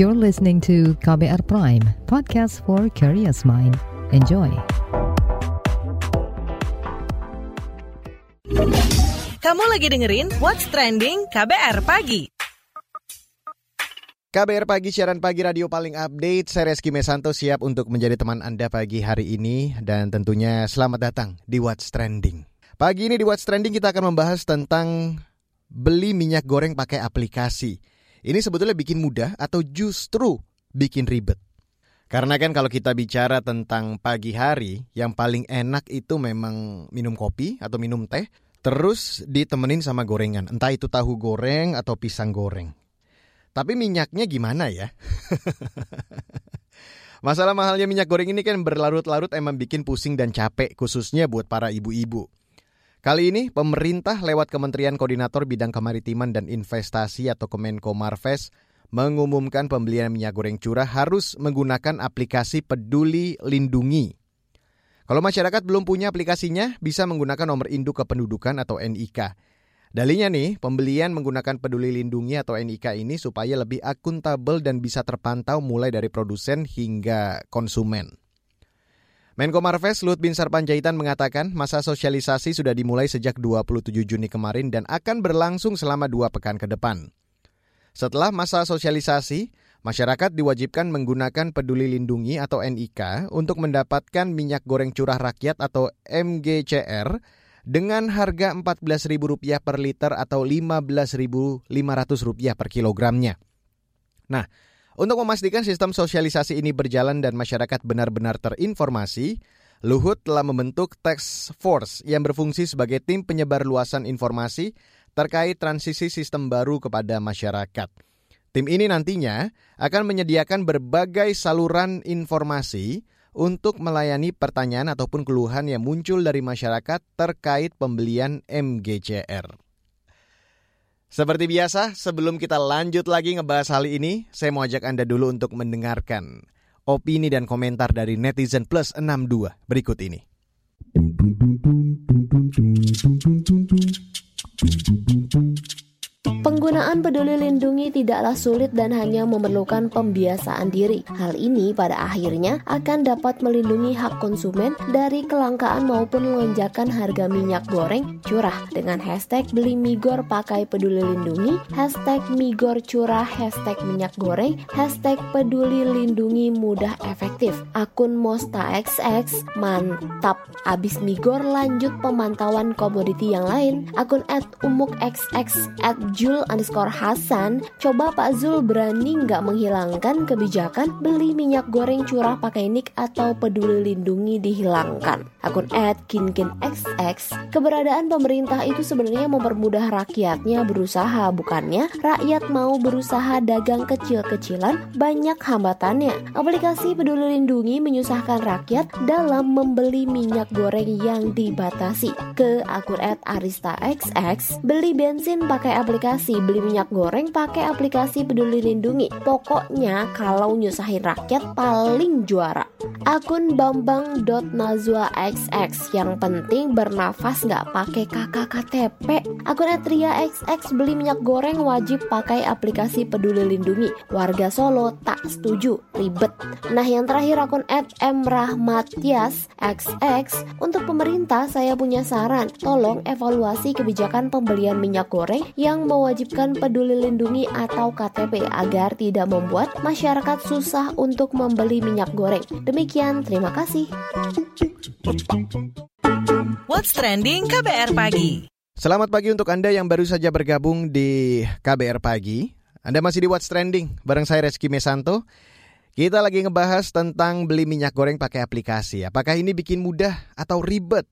You're listening to KBR Prime, podcast for curious mind. Enjoy. Kamu lagi dengerin What's Trending KBR Pagi. KBR Pagi, siaran pagi radio paling update. Saya Reski Mesanto siap untuk menjadi teman Anda pagi hari ini. Dan tentunya selamat datang di What's Trending. Pagi ini di What's Trending kita akan membahas tentang beli minyak goreng pakai aplikasi. Ini sebetulnya bikin mudah atau justru bikin ribet? Karena kan kalau kita bicara tentang pagi hari, yang paling enak itu memang minum kopi atau minum teh, terus ditemenin sama gorengan. Entah itu tahu goreng atau pisang goreng. Tapi minyaknya gimana ya? Masalah mahalnya minyak goreng ini kan berlarut-larut emang bikin pusing dan capek khususnya buat para ibu-ibu. Kali ini pemerintah lewat Kementerian Koordinator Bidang Kemaritiman dan Investasi atau Kemenko Marves mengumumkan pembelian minyak goreng curah harus menggunakan aplikasi Peduli Lindungi. Kalau masyarakat belum punya aplikasinya, bisa menggunakan nomor induk kependudukan atau NIK. Dalinya nih, pembelian menggunakan peduli lindungi atau NIK ini supaya lebih akuntabel dan bisa terpantau mulai dari produsen hingga konsumen. Menko Marves Lut Bin Sarpanjaitan mengatakan masa sosialisasi sudah dimulai sejak 27 Juni kemarin dan akan berlangsung selama dua pekan ke depan. Setelah masa sosialisasi, masyarakat diwajibkan menggunakan peduli lindungi atau NIK untuk mendapatkan minyak goreng curah rakyat atau MGCR dengan harga Rp14.000 per liter atau Rp15.500 per kilogramnya. Nah, untuk memastikan sistem sosialisasi ini berjalan dan masyarakat benar-benar terinformasi, Luhut telah membentuk Task Force yang berfungsi sebagai tim penyebar luasan informasi terkait transisi sistem baru kepada masyarakat. Tim ini nantinya akan menyediakan berbagai saluran informasi untuk melayani pertanyaan ataupun keluhan yang muncul dari masyarakat terkait pembelian MGCR. Seperti biasa, sebelum kita lanjut lagi ngebahas hal ini, saya mau ajak Anda dulu untuk mendengarkan opini dan komentar dari netizen plus 62 berikut ini. Penggunaan peduli lindungi tidaklah sulit dan hanya memerlukan pembiasaan diri. Hal ini pada akhirnya akan dapat melindungi hak konsumen dari kelangkaan maupun lonjakan harga minyak goreng curah dengan hashtag beli migor pakai peduli lindungi, hashtag migor curah, hashtag minyak goreng, hashtag peduli lindungi mudah efektif. Akun Mosta XX mantap. Abis migor lanjut pemantauan komoditi yang lain. Akun at umuk xx at Zul underscore Hasan, coba Pak Zul berani nggak menghilangkan kebijakan beli minyak goreng curah pakai nik atau peduli lindungi dihilangkan. Akun @kinkinxx, keberadaan pemerintah itu sebenarnya mempermudah rakyatnya berusaha, bukannya rakyat mau berusaha dagang kecil-kecilan banyak hambatannya. Aplikasi peduli lindungi menyusahkan rakyat dalam membeli minyak goreng yang dibatasi. Ke akun @arista_xx, beli bensin pakai aplikasi aplikasi beli minyak goreng pakai aplikasi peduli lindungi. Pokoknya kalau nyusahin rakyat paling juara. Akun bambang.nazwa.xx yang penting bernafas nggak pakai kakak KTP. Akun Etria XX beli minyak goreng wajib pakai aplikasi peduli lindungi. Warga Solo tak setuju, ribet. Nah yang terakhir akun @mrahmatias XX untuk pemerintah saya punya saran, tolong evaluasi kebijakan pembelian minyak goreng yang mewajibkan peduli lindungi atau KTP agar tidak membuat masyarakat susah untuk membeli minyak goreng. Demikian, terima kasih. What's trending KBR pagi? Selamat pagi untuk Anda yang baru saja bergabung di KBR pagi. Anda masih di What's Trending bareng saya Reski Mesanto. Kita lagi ngebahas tentang beli minyak goreng pakai aplikasi. Apakah ini bikin mudah atau ribet?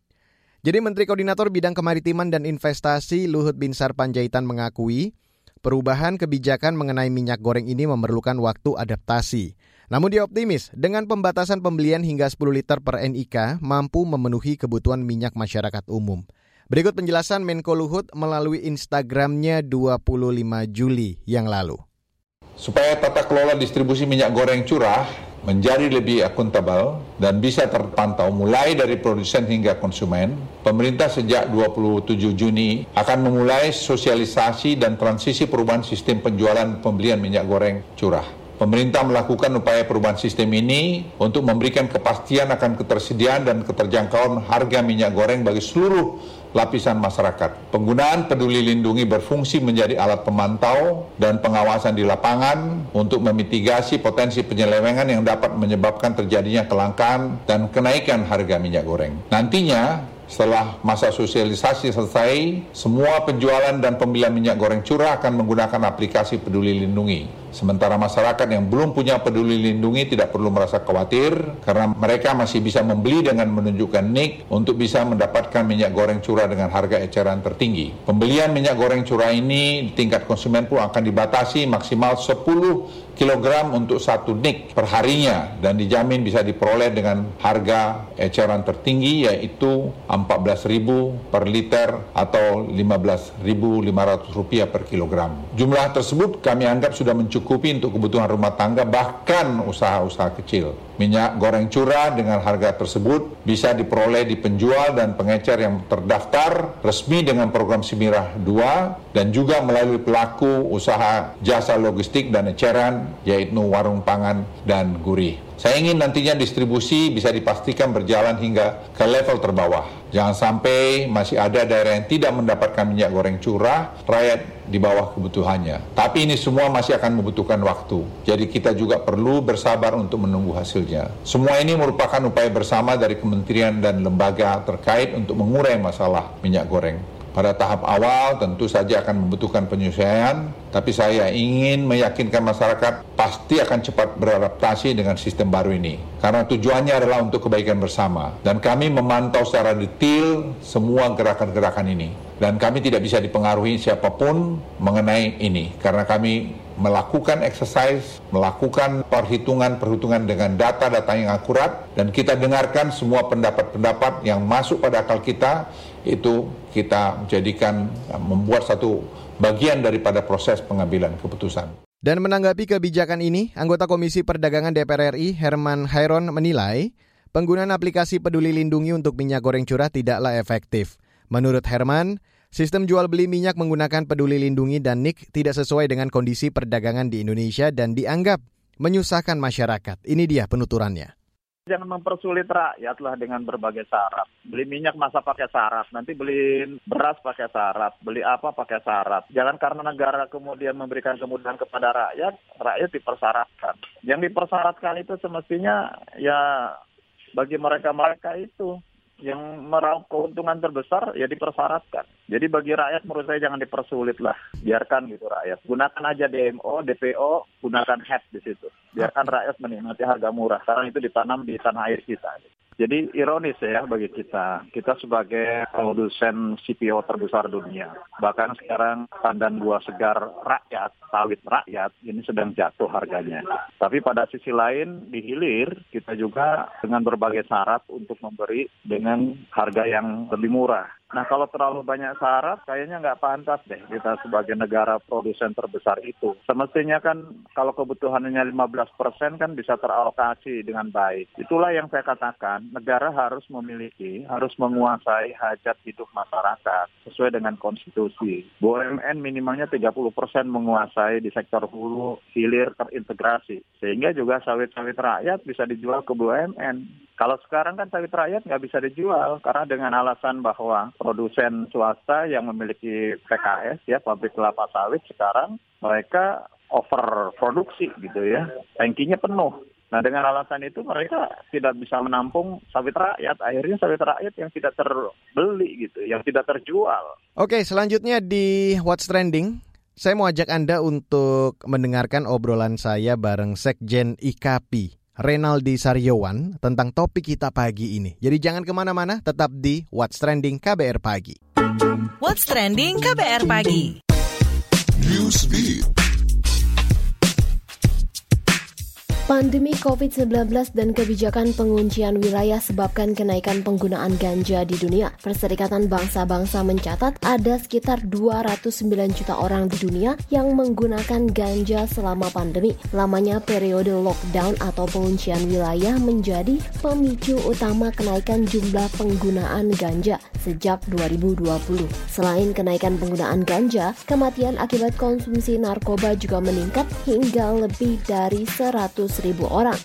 Jadi Menteri Koordinator Bidang Kemaritiman dan Investasi Luhut Binsar Panjaitan mengakui perubahan kebijakan mengenai minyak goreng ini memerlukan waktu adaptasi. Namun dia optimis dengan pembatasan pembelian hingga 10 liter per NIK mampu memenuhi kebutuhan minyak masyarakat umum. Berikut penjelasan Menko Luhut melalui Instagramnya 25 Juli yang lalu. Supaya tata kelola distribusi minyak goreng curah menjadi lebih akuntabel dan bisa terpantau mulai dari produsen hingga konsumen, pemerintah sejak 27 Juni akan memulai sosialisasi dan transisi perubahan sistem penjualan pembelian minyak goreng curah. Pemerintah melakukan upaya perubahan sistem ini untuk memberikan kepastian akan ketersediaan dan keterjangkauan harga minyak goreng bagi seluruh lapisan masyarakat. Penggunaan peduli lindungi berfungsi menjadi alat pemantau dan pengawasan di lapangan untuk memitigasi potensi penyelewengan yang dapat menyebabkan terjadinya kelangkaan dan kenaikan harga minyak goreng. Nantinya, setelah masa sosialisasi selesai, semua penjualan dan pembelian minyak goreng curah akan menggunakan aplikasi Peduli Lindungi. Sementara masyarakat yang belum punya peduli lindungi tidak perlu merasa khawatir karena mereka masih bisa membeli dengan menunjukkan NIK untuk bisa mendapatkan minyak goreng curah dengan harga eceran tertinggi. Pembelian minyak goreng curah ini tingkat konsumen pun akan dibatasi maksimal 10 kg untuk satu nik perharinya dan dijamin bisa diperoleh dengan harga eceran tertinggi yaitu 14.000 per liter atau 15.500 rupiah per kilogram. Jumlah tersebut kami anggap sudah mencukupi untuk kebutuhan rumah tangga bahkan usaha-usaha kecil. Minyak goreng curah dengan harga tersebut bisa diperoleh di penjual dan pengecer yang terdaftar resmi dengan program Simirah 2 dan juga melalui pelaku usaha jasa logistik dan eceran yaitu warung pangan dan gurih. Saya ingin nantinya distribusi bisa dipastikan berjalan hingga ke level terbawah. Jangan sampai masih ada daerah yang tidak mendapatkan minyak goreng curah, rakyat di bawah kebutuhannya. Tapi ini semua masih akan membutuhkan waktu. Jadi kita juga perlu bersabar untuk menunggu hasilnya. Semua ini merupakan upaya bersama dari kementerian dan lembaga terkait untuk mengurai masalah minyak goreng. Pada tahap awal tentu saja akan membutuhkan penyesuaian, tapi saya ingin meyakinkan masyarakat pasti akan cepat beradaptasi dengan sistem baru ini. Karena tujuannya adalah untuk kebaikan bersama. Dan kami memantau secara detail semua gerakan-gerakan ini. Dan kami tidak bisa dipengaruhi siapa pun mengenai ini. Karena kami melakukan exercise, melakukan perhitungan-perhitungan dengan data-data yang akurat, dan kita dengarkan semua pendapat-pendapat yang masuk pada akal kita, itu kita menjadikan membuat satu bagian daripada proses pengambilan keputusan. Dan menanggapi kebijakan ini, anggota Komisi Perdagangan DPR RI Herman Hairon menilai penggunaan aplikasi Peduli Lindungi untuk minyak goreng curah tidaklah efektif. Menurut Herman, sistem jual beli minyak menggunakan Peduli Lindungi dan NIK tidak sesuai dengan kondisi perdagangan di Indonesia dan dianggap menyusahkan masyarakat. Ini dia penuturannya. Jangan mempersulit rakyat lah dengan berbagai syarat. Beli minyak masa pakai syarat, nanti beli beras pakai syarat, beli apa pakai syarat. Jangan karena negara kemudian memberikan kemudahan kepada rakyat, rakyat dipersyaratkan. Yang dipersyaratkan itu semestinya ya bagi mereka-mereka itu yang meraup keuntungan terbesar ya dipersyaratkan. Jadi bagi rakyat menurut saya jangan dipersulit lah, biarkan gitu rakyat. Gunakan aja DMO, DPO, gunakan HED di situ. Biarkan rakyat menikmati harga murah karena itu ditanam di tanah air kita. Jadi ironis ya bagi kita, kita sebagai produsen CPO terbesar dunia, bahkan sekarang pandan buah segar rakyat, sawit rakyat, ini sedang jatuh harganya. Tapi pada sisi lain, di hilir, kita juga dengan berbagai syarat untuk memberi dengan harga yang lebih murah. Nah kalau terlalu banyak syarat, kayaknya nggak pantas deh kita sebagai negara produsen terbesar itu. Semestinya kan kalau kebutuhannya 15 persen kan bisa teralokasi dengan baik. Itulah yang saya katakan, negara harus memiliki, harus menguasai hajat hidup masyarakat sesuai dengan konstitusi. BUMN minimalnya 30 persen menguasai di sektor hulu, hilir, terintegrasi. Sehingga juga sawit-sawit rakyat bisa dijual ke BUMN. Kalau sekarang kan sawit rakyat nggak bisa dijual karena dengan alasan bahwa produsen swasta yang memiliki PKS ya pabrik kelapa sawit sekarang mereka over produksi gitu ya, tankinya penuh. Nah dengan alasan itu mereka tidak bisa menampung sawit rakyat. Akhirnya sawit rakyat yang tidak terbeli gitu, yang tidak terjual. Oke, selanjutnya di What's Trending, saya mau ajak Anda untuk mendengarkan obrolan saya bareng Sekjen IKAPI. Renaldi Saryowan tentang topik kita pagi ini. Jadi jangan ke mana-mana, tetap di What's Trending KBR Pagi. What's Trending KBR Pagi. Pandemi COVID-19 dan kebijakan penguncian wilayah sebabkan kenaikan penggunaan ganja di dunia. Perserikatan Bangsa-Bangsa mencatat ada sekitar 209 juta orang di dunia yang menggunakan ganja selama pandemi. Lamanya periode lockdown atau penguncian wilayah menjadi pemicu utama kenaikan jumlah penggunaan ganja sejak 2020. Selain kenaikan penggunaan ganja, kematian akibat konsumsi narkoba juga meningkat hingga lebih dari 100 ribu orang.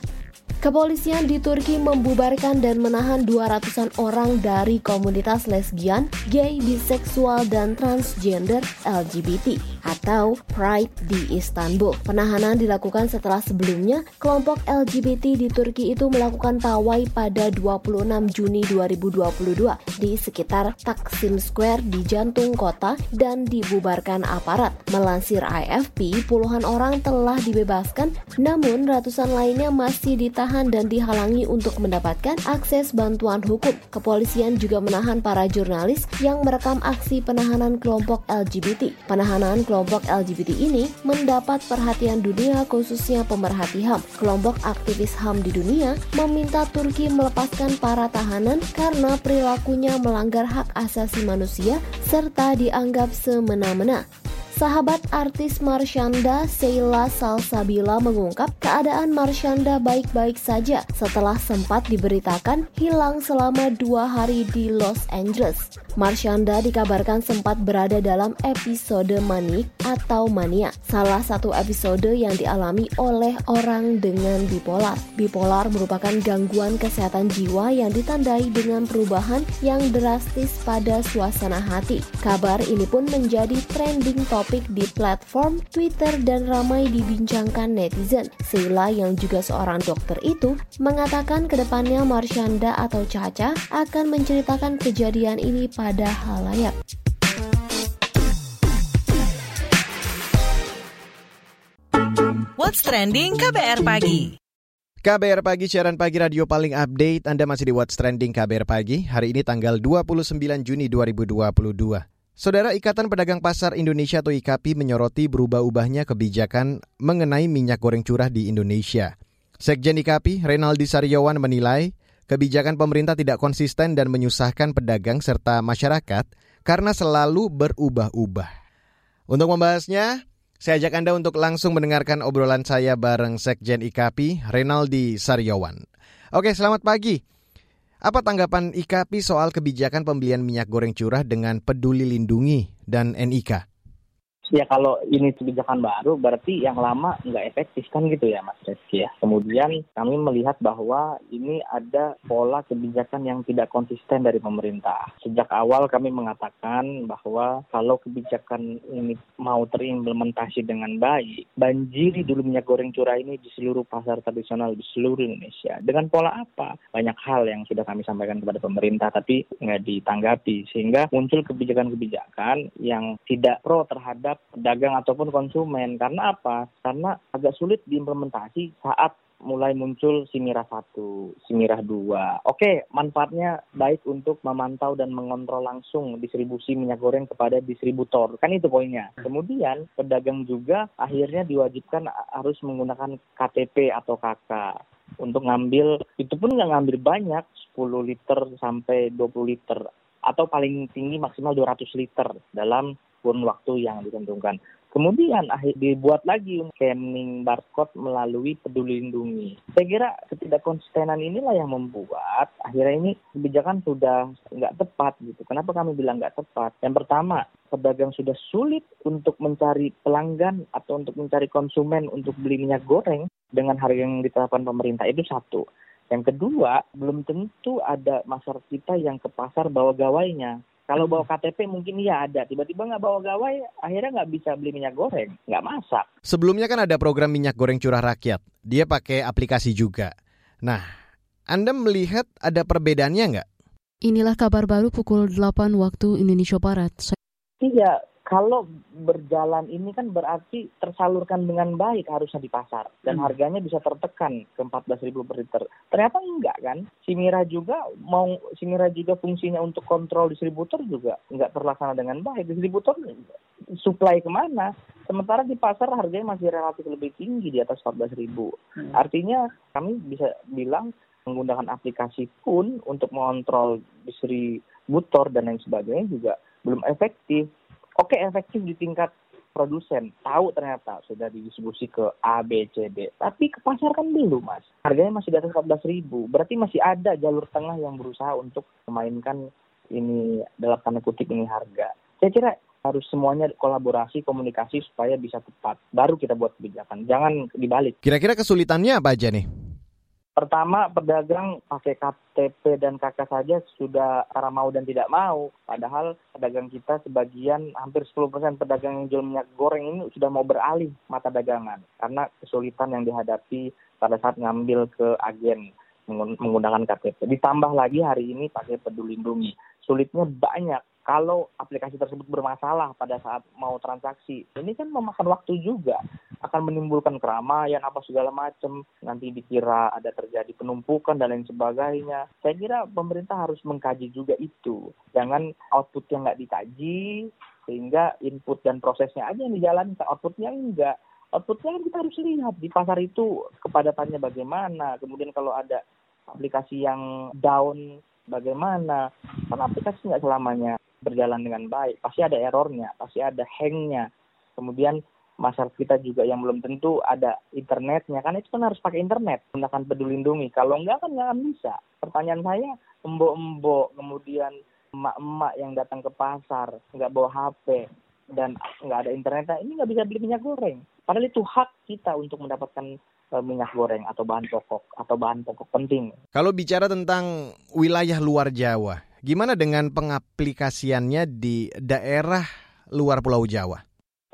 Kepolisian di Turki membubarkan dan menahan 200-an orang dari komunitas lesbian, gay, biseksual, dan transgender LGBT atau Pride di Istanbul. Penahanan dilakukan setelah sebelumnya kelompok LGBT di Turki itu melakukan pawai pada 26 Juni 2022 di sekitar Taksim Square di jantung kota dan dibubarkan aparat. Melansir AFP, puluhan orang telah dibebaskan, namun ratusan lainnya masih ditahan ditahan dan dihalangi untuk mendapatkan akses bantuan hukum. Kepolisian juga menahan para jurnalis yang merekam aksi penahanan kelompok LGBT. Penahanan kelompok LGBT ini mendapat perhatian dunia khususnya pemerhati HAM. Kelompok aktivis HAM di dunia meminta Turki melepaskan para tahanan karena perilakunya melanggar hak asasi manusia serta dianggap semena-mena. Sahabat artis Marshanda, Sheila Salsabila mengungkap keadaan Marshanda baik-baik saja setelah sempat diberitakan hilang selama dua hari di Los Angeles. Marshanda dikabarkan sempat berada dalam episode manik atau mania, salah satu episode yang dialami oleh orang dengan bipolar. Bipolar merupakan gangguan kesehatan jiwa yang ditandai dengan perubahan yang drastis pada suasana hati. Kabar ini pun menjadi trending top topik di platform Twitter dan ramai dibincangkan netizen. Sheila yang juga seorang dokter itu mengatakan ke depannya Marshanda atau Caca akan menceritakan kejadian ini pada halayak. What's Trending KBR Pagi KBR Pagi, siaran pagi radio paling update. Anda masih di What's Trending KBR Pagi. Hari ini tanggal 29 Juni 2022. Saudara Ikatan Pedagang Pasar Indonesia atau IKAPI menyoroti berubah-ubahnya kebijakan mengenai minyak goreng curah di Indonesia. Sekjen IKAPI, Renaldi Saryawan menilai kebijakan pemerintah tidak konsisten dan menyusahkan pedagang serta masyarakat karena selalu berubah-ubah. Untuk membahasnya, saya ajak Anda untuk langsung mendengarkan obrolan saya bareng Sekjen IKAPI, Renaldi Saryawan. Oke, selamat pagi. Apa tanggapan IKAPI soal kebijakan pembelian minyak goreng curah dengan peduli lindungi dan NIK? Ya kalau ini kebijakan baru berarti yang lama nggak efektif kan gitu ya Mas Reski ya. Kemudian kami melihat bahwa ini ada pola kebijakan yang tidak konsisten dari pemerintah. Sejak awal kami mengatakan bahwa kalau kebijakan ini mau terimplementasi dengan baik, banjiri dulu minyak goreng curah ini di seluruh pasar tradisional di seluruh Indonesia. Dengan pola apa? Banyak hal yang sudah kami sampaikan kepada pemerintah tapi nggak ditanggapi sehingga muncul kebijakan-kebijakan yang tidak pro terhadap terhadap pedagang ataupun konsumen. Karena apa? Karena agak sulit diimplementasi saat mulai muncul Simirah 1, Simirah 2. Oke, manfaatnya baik untuk memantau dan mengontrol langsung distribusi minyak goreng kepada distributor. Kan itu poinnya. Kemudian pedagang juga akhirnya diwajibkan harus menggunakan KTP atau KK untuk ngambil itu pun nggak ngambil banyak 10 liter sampai 20 liter atau paling tinggi maksimal 200 liter dalam kurun waktu yang ditentukan. Kemudian akhir dibuat lagi scanning barcode melalui peduli lindungi. Saya kira ketidakkonsistenan inilah yang membuat akhirnya ini kebijakan sudah nggak tepat gitu. Kenapa kami bilang nggak tepat? Yang pertama, pedagang sudah sulit untuk mencari pelanggan atau untuk mencari konsumen untuk beli minyak goreng dengan harga yang ditetapkan pemerintah itu satu. Yang kedua, belum tentu ada masyarakat kita yang ke pasar bawa gawainya. Kalau bawa KTP mungkin iya ada, tiba-tiba nggak bawa gawai, akhirnya nggak bisa beli minyak goreng, nggak masak. Sebelumnya kan ada program minyak goreng curah rakyat, dia pakai aplikasi juga. Nah, Anda melihat ada perbedaannya nggak? Inilah kabar baru pukul 8 waktu Indonesia Barat. Iya, kalau berjalan ini kan berarti tersalurkan dengan baik harusnya di pasar dan hmm. harganya bisa tertekan ke 14.000 per liter. Ternyata enggak kan? Si Mira juga mau si Mira juga fungsinya untuk kontrol distributor juga enggak terlaksana dengan baik. Distributor supply ke mana? Sementara di pasar harganya masih relatif lebih tinggi di atas 14.000. Hmm. Artinya kami bisa bilang menggunakan aplikasi pun untuk mengontrol distributor dan lain sebagainya juga belum efektif oke efektif di tingkat produsen tahu ternyata sudah didistribusi ke A, B, C, D. Tapi ke pasar kan belum, Mas. Harganya masih di atas 14 ribu. Berarti masih ada jalur tengah yang berusaha untuk memainkan ini dalam tanda kutip ini harga. Saya kira harus semuanya kolaborasi, komunikasi supaya bisa tepat. Baru kita buat kebijakan. Jangan dibalik. Kira-kira kesulitannya apa aja nih? Pertama, pedagang pakai KTP dan KK saja sudah cara mau dan tidak mau. Padahal pedagang kita sebagian hampir 10% pedagang yang jual minyak goreng ini sudah mau beralih mata dagangan. Karena kesulitan yang dihadapi pada saat ngambil ke agen menggunakan KTP. Ditambah lagi hari ini pakai peduli lindungi. Sulitnya banyak kalau aplikasi tersebut bermasalah pada saat mau transaksi. Ini kan memakan waktu juga, akan menimbulkan keramaian apa segala macam. Nanti dikira ada terjadi penumpukan dan lain sebagainya. Saya kira pemerintah harus mengkaji juga itu. Jangan output yang nggak dikaji, sehingga input dan prosesnya aja yang dijalankan, outputnya enggak. Outputnya kan kita harus lihat di pasar itu kepadatannya bagaimana. Kemudian kalau ada aplikasi yang down bagaimana karena aplikasi nggak selamanya berjalan dengan baik pasti ada errornya pasti ada hangnya. Kemudian masyarakat kita juga yang belum tentu ada internetnya kan itu kan harus pakai internet menggunakan peduli lindungi kalau enggak kan nggak bisa. Pertanyaan saya embok-embok kemudian emak-emak yang datang ke pasar nggak bawa HP dan nggak ada internet ini nggak bisa beli minyak goreng. Padahal itu hak kita untuk mendapatkan e, minyak goreng atau bahan pokok atau bahan pokok penting. Kalau bicara tentang wilayah luar Jawa Gimana dengan pengaplikasiannya di daerah luar Pulau Jawa?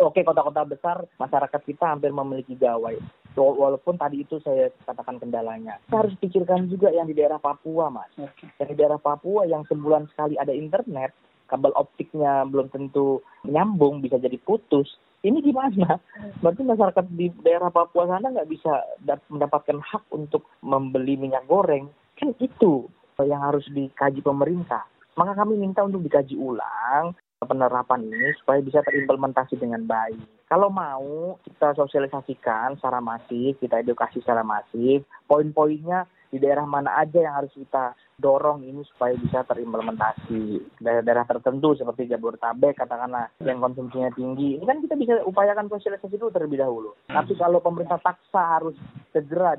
Oke, kota-kota besar masyarakat kita hampir memiliki gawai. Walaupun tadi itu saya katakan kendalanya. Kita harus pikirkan juga yang di daerah Papua, Mas. Yang di daerah Papua yang sebulan sekali ada internet, kabel optiknya belum tentu menyambung, bisa jadi putus. Ini gimana? Berarti masyarakat di daerah Papua sana nggak bisa mendapatkan hak untuk membeli minyak goreng. Kan itu yang harus dikaji pemerintah. Maka kami minta untuk dikaji ulang penerapan ini supaya bisa terimplementasi dengan baik. Kalau mau kita sosialisasikan secara masif, kita edukasi secara masif, poin-poinnya di daerah mana aja yang harus kita dorong ini supaya bisa terimplementasi. Daerah-daerah tertentu seperti Jabodetabek katakanlah yang konsumsinya tinggi, ini kan kita bisa upayakan sosialisasi dulu terlebih dahulu. Tapi kalau pemerintah paksa harus segera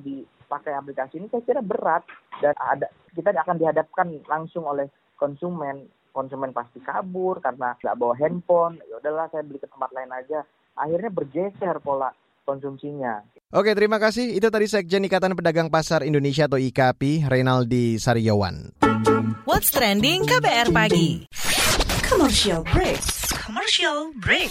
dipakai aplikasi ini, saya kira berat. Dan ada kita akan dihadapkan langsung oleh konsumen. Konsumen pasti kabur karena nggak bawa handphone. Ya udahlah saya beli ke tempat lain aja. Akhirnya bergeser pola konsumsinya. Oke, terima kasih. Itu tadi Sekjen Ikatan Pedagang Pasar Indonesia atau IKAPI, Reynaldi Sariawan. What's Trending KBR Pagi? Commercial Break. Commercial Break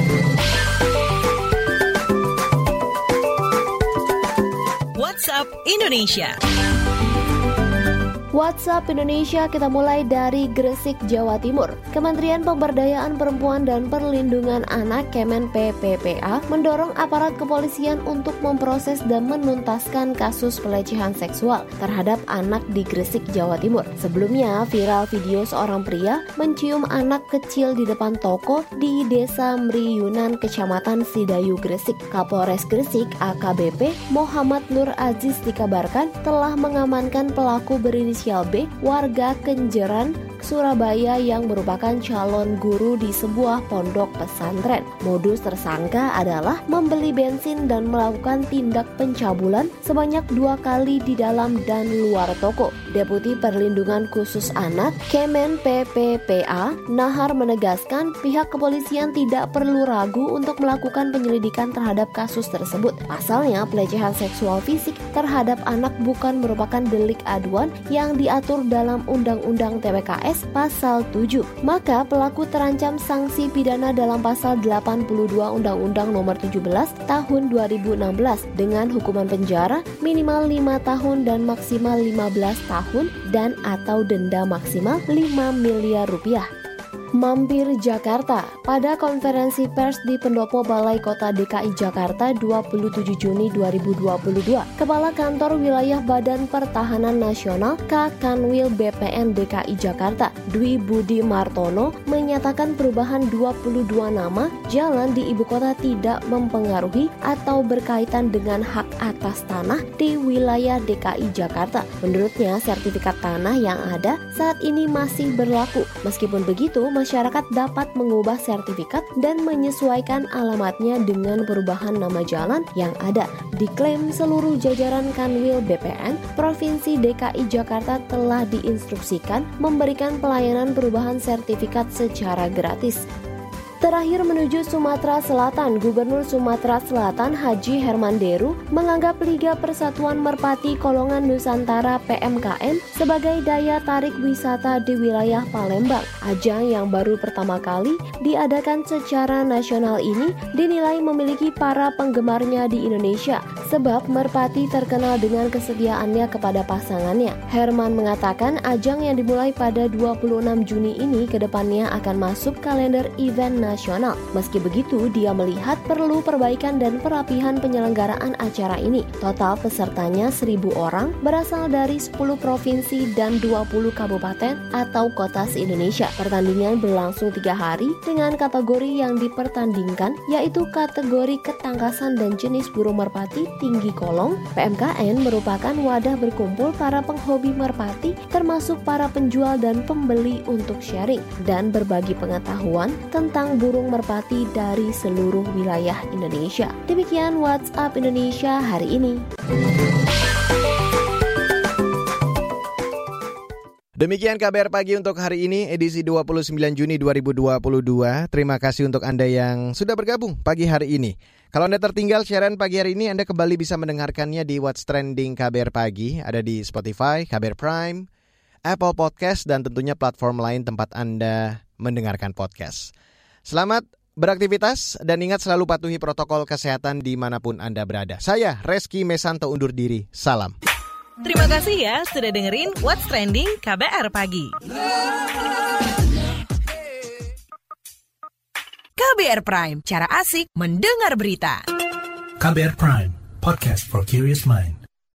WhatsApp Indonesia. WhatsApp Indonesia kita mulai dari Gresik, Jawa Timur. Kementerian Pemberdayaan Perempuan dan Perlindungan Anak Kemen PPPA mendorong aparat kepolisian untuk memproses dan menuntaskan kasus pelecehan seksual terhadap anak di Gresik, Jawa Timur. Sebelumnya, viral video seorang pria mencium anak kecil di depan toko di Desa Mriyunan, Kecamatan Sidayu, Gresik. Kapolres Gresik AKBP Muhammad Nur Aziz dikabarkan telah mengamankan pelaku berinisial inisial B, warga Kenjeran, Surabaya yang merupakan calon guru di sebuah pondok pesantren. Modus tersangka adalah membeli bensin dan melakukan tindak pencabulan sebanyak dua kali di dalam dan luar toko. Deputi Perlindungan Khusus Anak Kemen PPPA Nahar menegaskan pihak kepolisian tidak perlu ragu untuk melakukan penyelidikan terhadap kasus tersebut. Pasalnya pelecehan seksual fisik terhadap anak bukan merupakan delik aduan yang diatur dalam Undang-Undang TPKS pasal 7. Maka pelaku terancam sanksi pidana dalam pasal 82 Undang-Undang Nomor 17 Tahun 2016 dengan hukuman penjara minimal 5 tahun dan maksimal 15 tahun dan atau denda maksimal 5 miliar rupiah. Mampir Jakarta pada konferensi pers di Pendopo Balai Kota DKI Jakarta 27 Juni 2022. Kepala Kantor Wilayah Badan Pertahanan Nasional K Kanwil BPN DKI Jakarta Dwi Budi Martono menyatakan perubahan 22 nama jalan di ibu kota tidak mempengaruhi atau berkaitan dengan hak atas tanah di wilayah DKI Jakarta. Menurutnya sertifikat tanah yang ada saat ini masih berlaku. Meskipun begitu, masyarakat dapat mengubah sertifikat dan menyesuaikan alamatnya dengan perubahan nama jalan yang ada. Diklaim seluruh jajaran Kanwil BPN, Provinsi DKI Jakarta telah diinstruksikan memberikan pelayanan perubahan sertifikat secara gratis. Terakhir menuju Sumatera Selatan, Gubernur Sumatera Selatan Haji Herman Deru menganggap Liga Persatuan Merpati Kolongan Nusantara PMKN sebagai daya tarik wisata di wilayah Palembang. Ajang yang baru pertama kali diadakan secara nasional ini dinilai memiliki para penggemarnya di Indonesia sebab Merpati terkenal dengan kesetiaannya kepada pasangannya. Herman mengatakan ajang yang dimulai pada 26 Juni ini ke depannya akan masuk kalender event nasional nasional. Meski begitu, dia melihat perlu perbaikan dan perapihan penyelenggaraan acara ini. Total pesertanya 1000 orang berasal dari 10 provinsi dan 20 kabupaten atau kota se-Indonesia. Pertandingan berlangsung tiga hari dengan kategori yang dipertandingkan yaitu kategori ketangkasan dan jenis burung merpati tinggi kolong. PMKN merupakan wadah berkumpul para penghobi merpati termasuk para penjual dan pembeli untuk sharing dan berbagi pengetahuan tentang burung merpati dari seluruh wilayah Indonesia. Demikian WhatsApp Indonesia hari ini. Demikian kabar pagi untuk hari ini edisi 29 Juni 2022. Terima kasih untuk Anda yang sudah bergabung pagi hari ini. Kalau Anda tertinggal siaran pagi hari ini Anda kembali bisa mendengarkannya di What's Trending KBR Pagi ada di Spotify, KBR Prime, Apple Podcast dan tentunya platform lain tempat Anda mendengarkan podcast. Selamat beraktivitas dan ingat selalu patuhi protokol kesehatan di mana pun Anda berada. Saya Reski Mesanto undur diri. Salam. Terima kasih ya sudah dengerin What's Trending KBR Pagi. KBR Prime, cara asik mendengar berita. KBR Prime, podcast for curious mind.